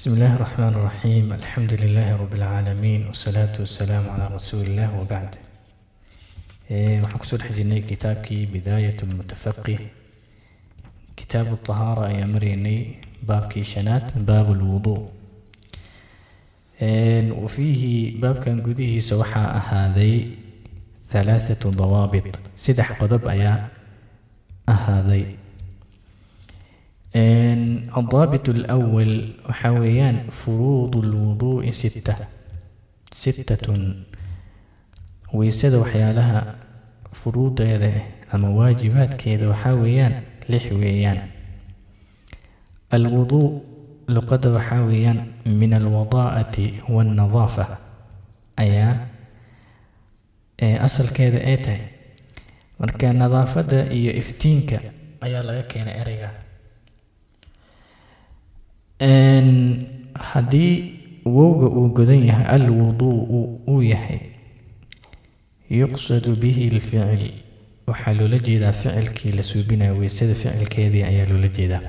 بسم الله الرحمن الرحيم الحمد لله رب العالمين والصلاة والسلام على رسول الله وبعد إيه، waxaan kusoo dhex jirnay kitaabkii bidaayat lmutafaqih kitaabu tahaara ayaan maraynay baabkii shanaad baabu lwuduu wafiihi baabkan gudihiisa waxaa ahaaday halaathatu dawaabit saddex qodob ayaa ahaaday الضابط الأول وحويان فروض الوضوء ستة ستة ويسد وحيالها فروض هذا أما واجبات كذا وحاويان لحويان الوضوء لقد وحاويان من الوضاءة والنظافة أيا أصل كذا إيته marka nadaafada iyo iftiinka ayaa laga keenay ereyga haddii wowga uu godan yahay alwuduu'u uu yahay yuqsadu bihi lficil waxaa loola jeedaa ficilkii la suubinayo weysada ficilkeedii ayaa loola jeedaa.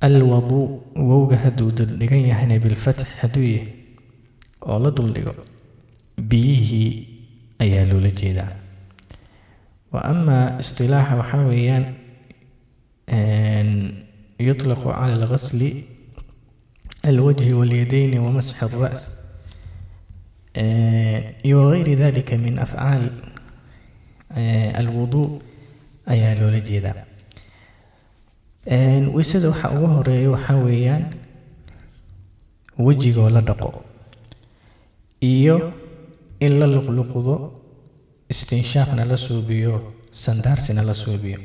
Alwaduu wowga hadduu duldhigan yahayna bilfatxi hadduu yahay oo la duldhigo biyihii ayaa loola jeedaa. Wa amaa istilaaxa waxaa weeyaan يطلق على الغسل الوجه واليدين ومسح الرأس وغير ذلك من أفعال الوضوء ayaa loola jeedaa weysada waxaa ugu horeeya waxaa weeyaan wejigoo la dhaqo iyo in la luqluqdo istinshaaqna la suubiyo sandaarsina la suubiyo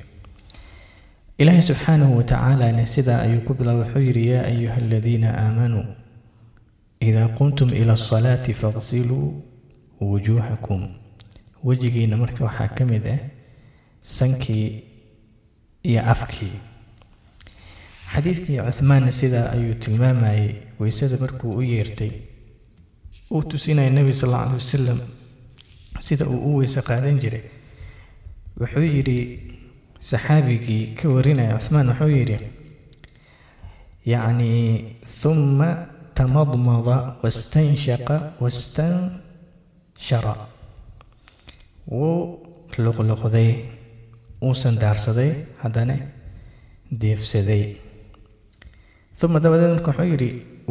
ilaahay subxaanahu watacaalana sidaa ayuu ku bilaabay wuxuu yidhi yaa ayuha aladiina aamanuu idaa qumtum ila asalaati faqsiluu wujuuhakum. Wejigiina marka waxaa ka mid ah sankii iyo afkii. Xadiidkii cuhmaanna sidaa ayuu tilmaamayay weysada markuu u yeertay uu tusinaya nebi sal alla alay wasalam sida uu u weyse qaadan jiray. Wuxuu yidhi saxaabigii ka warinaya cuhmaan wuxuu yidhi yacni huma tamadmada wastanshaqa wastanshara. Wuu luqluqday wuu sandaarsaday haddana deefsaday. Uma dabadeed wuxuu yidhi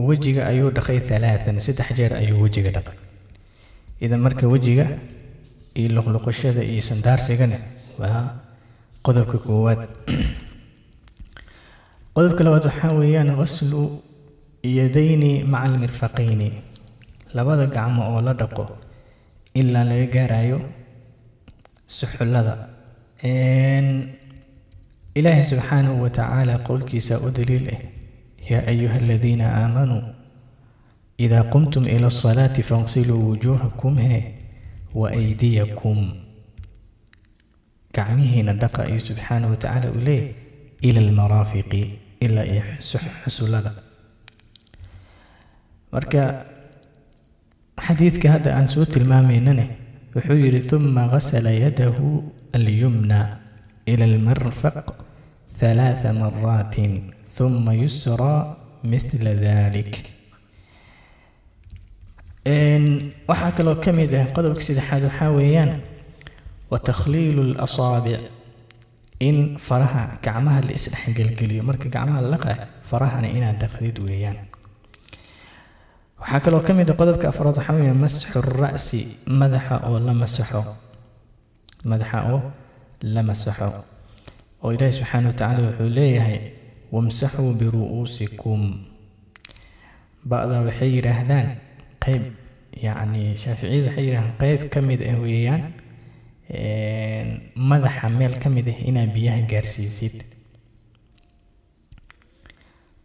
wejiga ayuu dhaqay halaatan saddex jeer ayuu wejiga dhaqay. Idan marka wejiga iyo luqluqashada iyo sandaarsigana waa qodobka koowaad. Qodobka labaad waxaa weeyaan qaslu yadayni maca almirfaqayni labada gacmo oo la dhaqo ilaa laga gaarayo suxullada. Ilaahay subxaanahu watacaala qowlkiisa u daliil ah yaa ayuha aladiina aamanuu idaa qumtum ila asalaati faqsiluu wujuuhakum he wa aydiyakum gacmihiina dhaqa ayuu subxaana wa tacaala uu leeyahy ila almaraafiqi ilaa iyo xusullada marka xadiidka hadda aan soo tilmaamaynane wuxuu yidhi uma gasala yadahu alyumna ila almarfaq halaatha maraatin uma yusraa mithla dalik waxaa kaloo ka mid ah qodobka saddexaad waxaa weeyaan watakhliilu lasaabic in faraha gacmaha la isdhexgelgeliyo marka gacmaha la dhaqaa farahana inaad dhaqdid weeyaan waxaa kaloo ka mid a qodobka afraad waxaa weeye masxu ra'si madaxa oo la masaxo madaxa oo la masaxo oo ilaahi subxaana wa tacaala wuxuu leeyahay wamsaxuu biru'uusikum ba'da waxay yidhaahdaan qeyb yacni shaaficiyada waxay yidhahdaan qeyb ka mid ah weeyaan madaxa meel ka mid ah inaad biyaha gaarsiisid.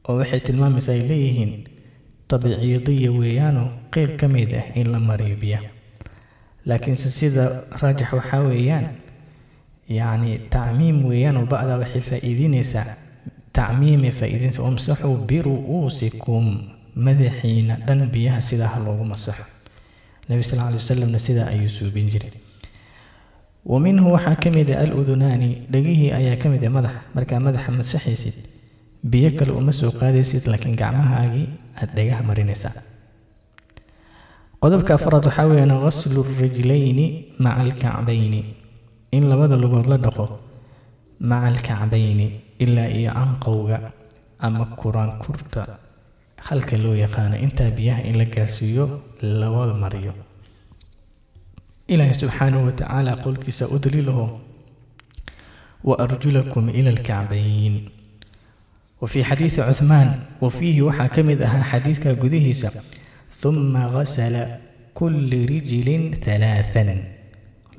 Oo waxay tilmaamaysaa ay leeyihiin tabiiciyadiya weeyaanoo qeyb ka mid ah in la mariyo biyaha. Laakiinse sida raajax waxaa weeyaan yacni tacmiim weeyaan oo ba'daa waxay faa'iidinaysaa tacmiimay faa'iidinaysaa wamsaxuu biru'uusikum madaxiina dhan biyaha sidaa ha loogu masaxo. Nebi sal alla alay wasalamna sidaa ayuu suubin jiray wa minhu waxaa ka mid ah aludunaani dhegihii ayaa ka mid ah madaxa markaa madaxa masaxaysid biyo kale uma soo qaadaysid laakiin gacmahaagii aada dhagaha marinaysaa qodobka afraad waxaa weeyaan ghaslu rijlayni maca alkacbayni in labada lugood la dhaqo maca alkacbayni ilaa iyo canqowga ama kuraankurta halka loo yaqaano intaa biyaha in la gaarsiiyo labada mariyo ilaahi subxaanahu watacaala qowlkiisa u daliilaho wa arjulakum ila alkacbayn wafii xadiidi cuhmaan wafiihi waxaa ka mid ahaa xadiidka gudihiisa huma gasala kulli rijlin halaathan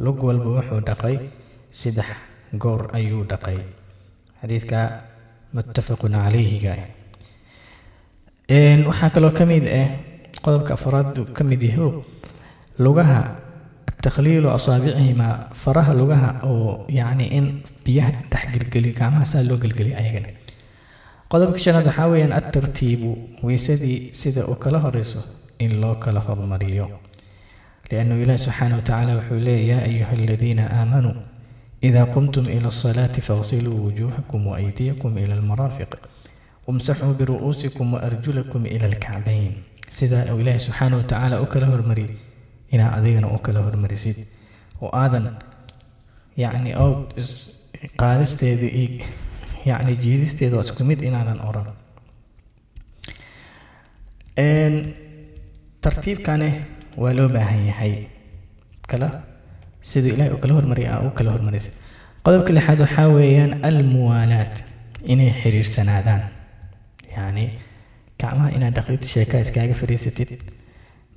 lug walba wuxuu dhaqay saddex goor ayuu dhaqay xadiidka muttafaqun calayhiga waxaa kaloo ka mid ah qodobka afraad ka mid yaho lugaha takhliilu asaabicihimaa faraha lugaha oo yacni in biyaha dhex gelgeliyo gacmaha saa loo gelgeliyo ayagana qodobka shanaad waxaa weeyaan adtartiibu weysadii sida uu kala horeyso in loo kala hormariyo liannahu ilaahi subxaana wa tacaala wuxuu leeya yaa ayuha aladiina aamanuu idaa qumtum ila asalaati faغsiluu wujuuhakum waaydiyakum ila almaraafiq wamsaxuu biru'uusikum waarjulakum ila alkacbayn sidaa uu ilaahi subxaana wa tacaala u kala hormariyay inaa adigana u kala hormarisid. Oo aadan yacni ow qaadisteeda iyo yacni jiidisteeda waa isku mid inaadan oran. Tartiibkane waa loo baahan yahay. Kala siduu ilahay u kala hormariyay aa u kala hormarisa qodobka lixaad waxaa weeyaan almuwaalaat inay xiriirsanaadaan. Yacni gacmaha inaad dhaqdid sheekaa iskaaga fadhiisatid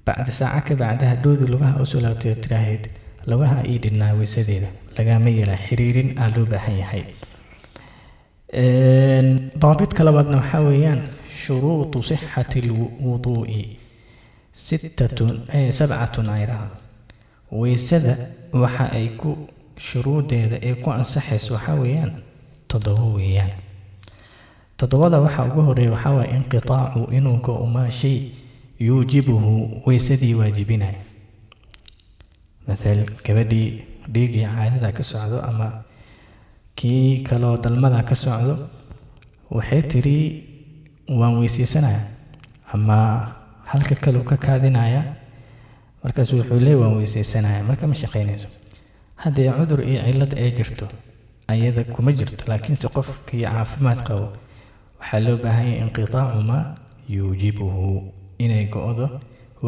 bacda saaca ka bacda hadhowdii lugaha u soo laabtay oo tiraahdeed lugaha ii dhidhnaa weysadeeda lagama yeelaa xiriirin aa loo baahan yahay. Daabidka labaadna waxaa weeyaan shuruudu sixati alwuduu'i sittatun sabcatun ayraha weysada waxa ay ku shuruudeeda ee ku ansaxayso waxaa weeyaan toddobo weeyaan. Toddobada waxaa ugu horreeya waxaa waaya inqitaacu inuu go-maa shay yuujibuhu weysadii waajibinaya mathal gabadhii dhiiggii caadada ka socdo ama kii kaloo dhalmada ka socdo waxay tiri waan weyseysanaya ama halka kaleu ka kaadinaya markaasu wuxuu leey waan weyseysanaya marka ma shaqaynayso. Haddee cudur iyo cillad ay jirto ayada kuma jirto laakiinse qofkii caafimaad qabo waxaa loo baahanyay inqitaacu maa inay go-do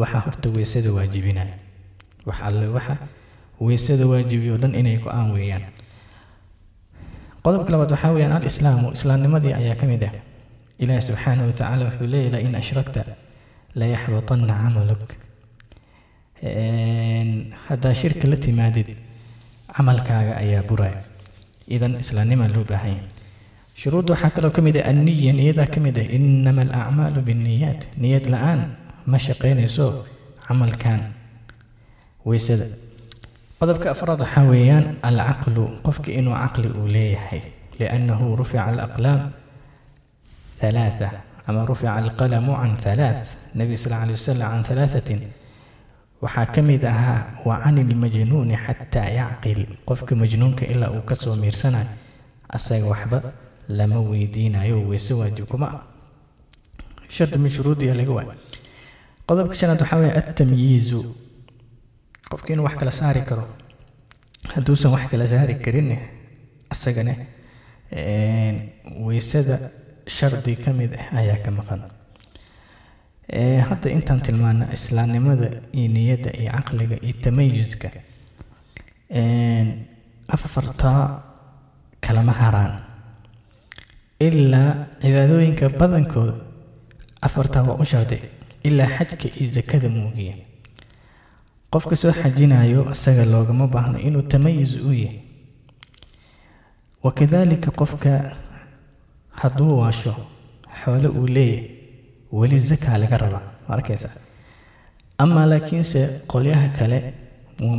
waxa horta weysada waajibinaya wax alle waxa weysada waajibiyo dhan inay go'aan weeyaan. Qodobka labaad waxaa weyaan alislaamu islaamnimadii ayaa ka mid ah. Ilaahi subxaanahu watacaala wuxuu leeyahy lain ashrakta layaxbatanna camaluk. Haddaa shirka la timaadid camalkaaga ayaa buraya. Idan islaamnimaa loo baahanya shuruudda waxaa kaloo ka mid ah anniya niyadaa ka mid ah inama alacmaalu binniyaat niyad la'aan ma shaqaynayso camalkan. Weysada. Qodobka afraad waxaa weeyaan alcaqlu qofka inuu caqli uu leeyahay liannahu rufica alaqlaam halaatha ama rufica alqalamu can halaath nebi sal alay wasalam can halaahatin waxaa ka mid ahaa wa can ilmajnuuni xataa yacqil qofka majnuunka ilaa uu ka soo miirsanayo asaga waxba lama weydiinayo weyse waajib kuma. Ah shardi min shuruudiya laga waay. Qodobka shanaad waxaa weeye altamyiizu qofka inuu wax kala saari karo hadduusan wax kala saari karin isagane weysada shardi ka mid ah ayaa ka maqan. Hadda intaan tilmaana islaamnimada iyo niyadda iyo caqliga iyo tamayuska afartaa kalama haraan ilaa cibaadooyinka badankooda afartaa waa u shardi ilaa xajka iyo sakada muugiya qofka soo xajinayo isaga loogama baahno inuu tamayus u yahay wakadaalika qofka hadduu waasho xoole uu leeyahay weli zakaa laga rabaa ma amaa laakiinse qolyaha kale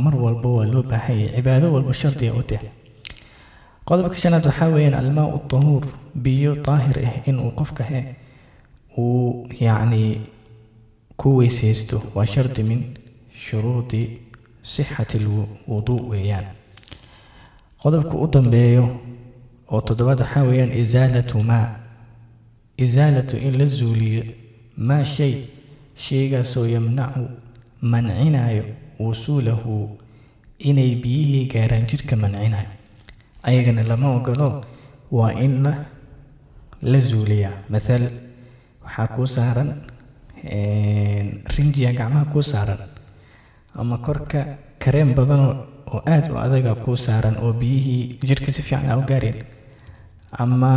mar walba waa loo baahanyay cibaado walba shardiga u tahay qodobka shanaad waxaa weeyaan almaa tahuur biyo daahir ah inuu qofka he uu yacni ku weysaysto. Waa shardi min shuruudi sixati alwuduu weeyaan. Qodobka u dambeeyo oo toddobaad waxaa weeyaan isaalatu maa isaalatu in la zuuliyo maa shay shaygaasoo yamnacu mancinayo wusuulahu inay biyihii gaaraan jirka mancinayo ayagana lama ogolo waa in la zuuliyaa. Mathal waxaa kuu saaran rinjiya gacmaha kuu saaran ama korka kareem badanoo oo aada u adaga kuu saaran oo biyihii jirka si fiican aa u gaareen. Ama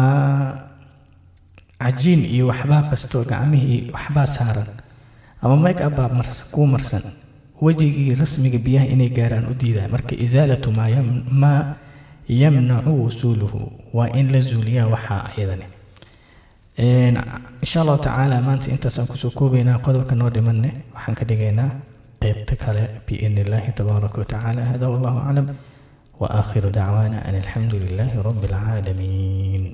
cajiin iyo waxbaa qastoo gacmihii waxbaa saaran. Ama make up baa mars kuu marsan. Wejigii rasmiga biyaha inay gaaraan u diidaa marka isaalatu maa yamnacu wusuuluhu waa in la zuuliyaa waxaa ayadani. Insha allahu tacaala maanta intaasaan ku soo koobaynaa qodobka noo dhimanne waxaan ka dhigaynaa qeybta kale biidni illaahi tabaaraka watacaala hada wallahu aclam wa aakhiru dacwaana an alxamdu lilaahi rabbi alcaalamiin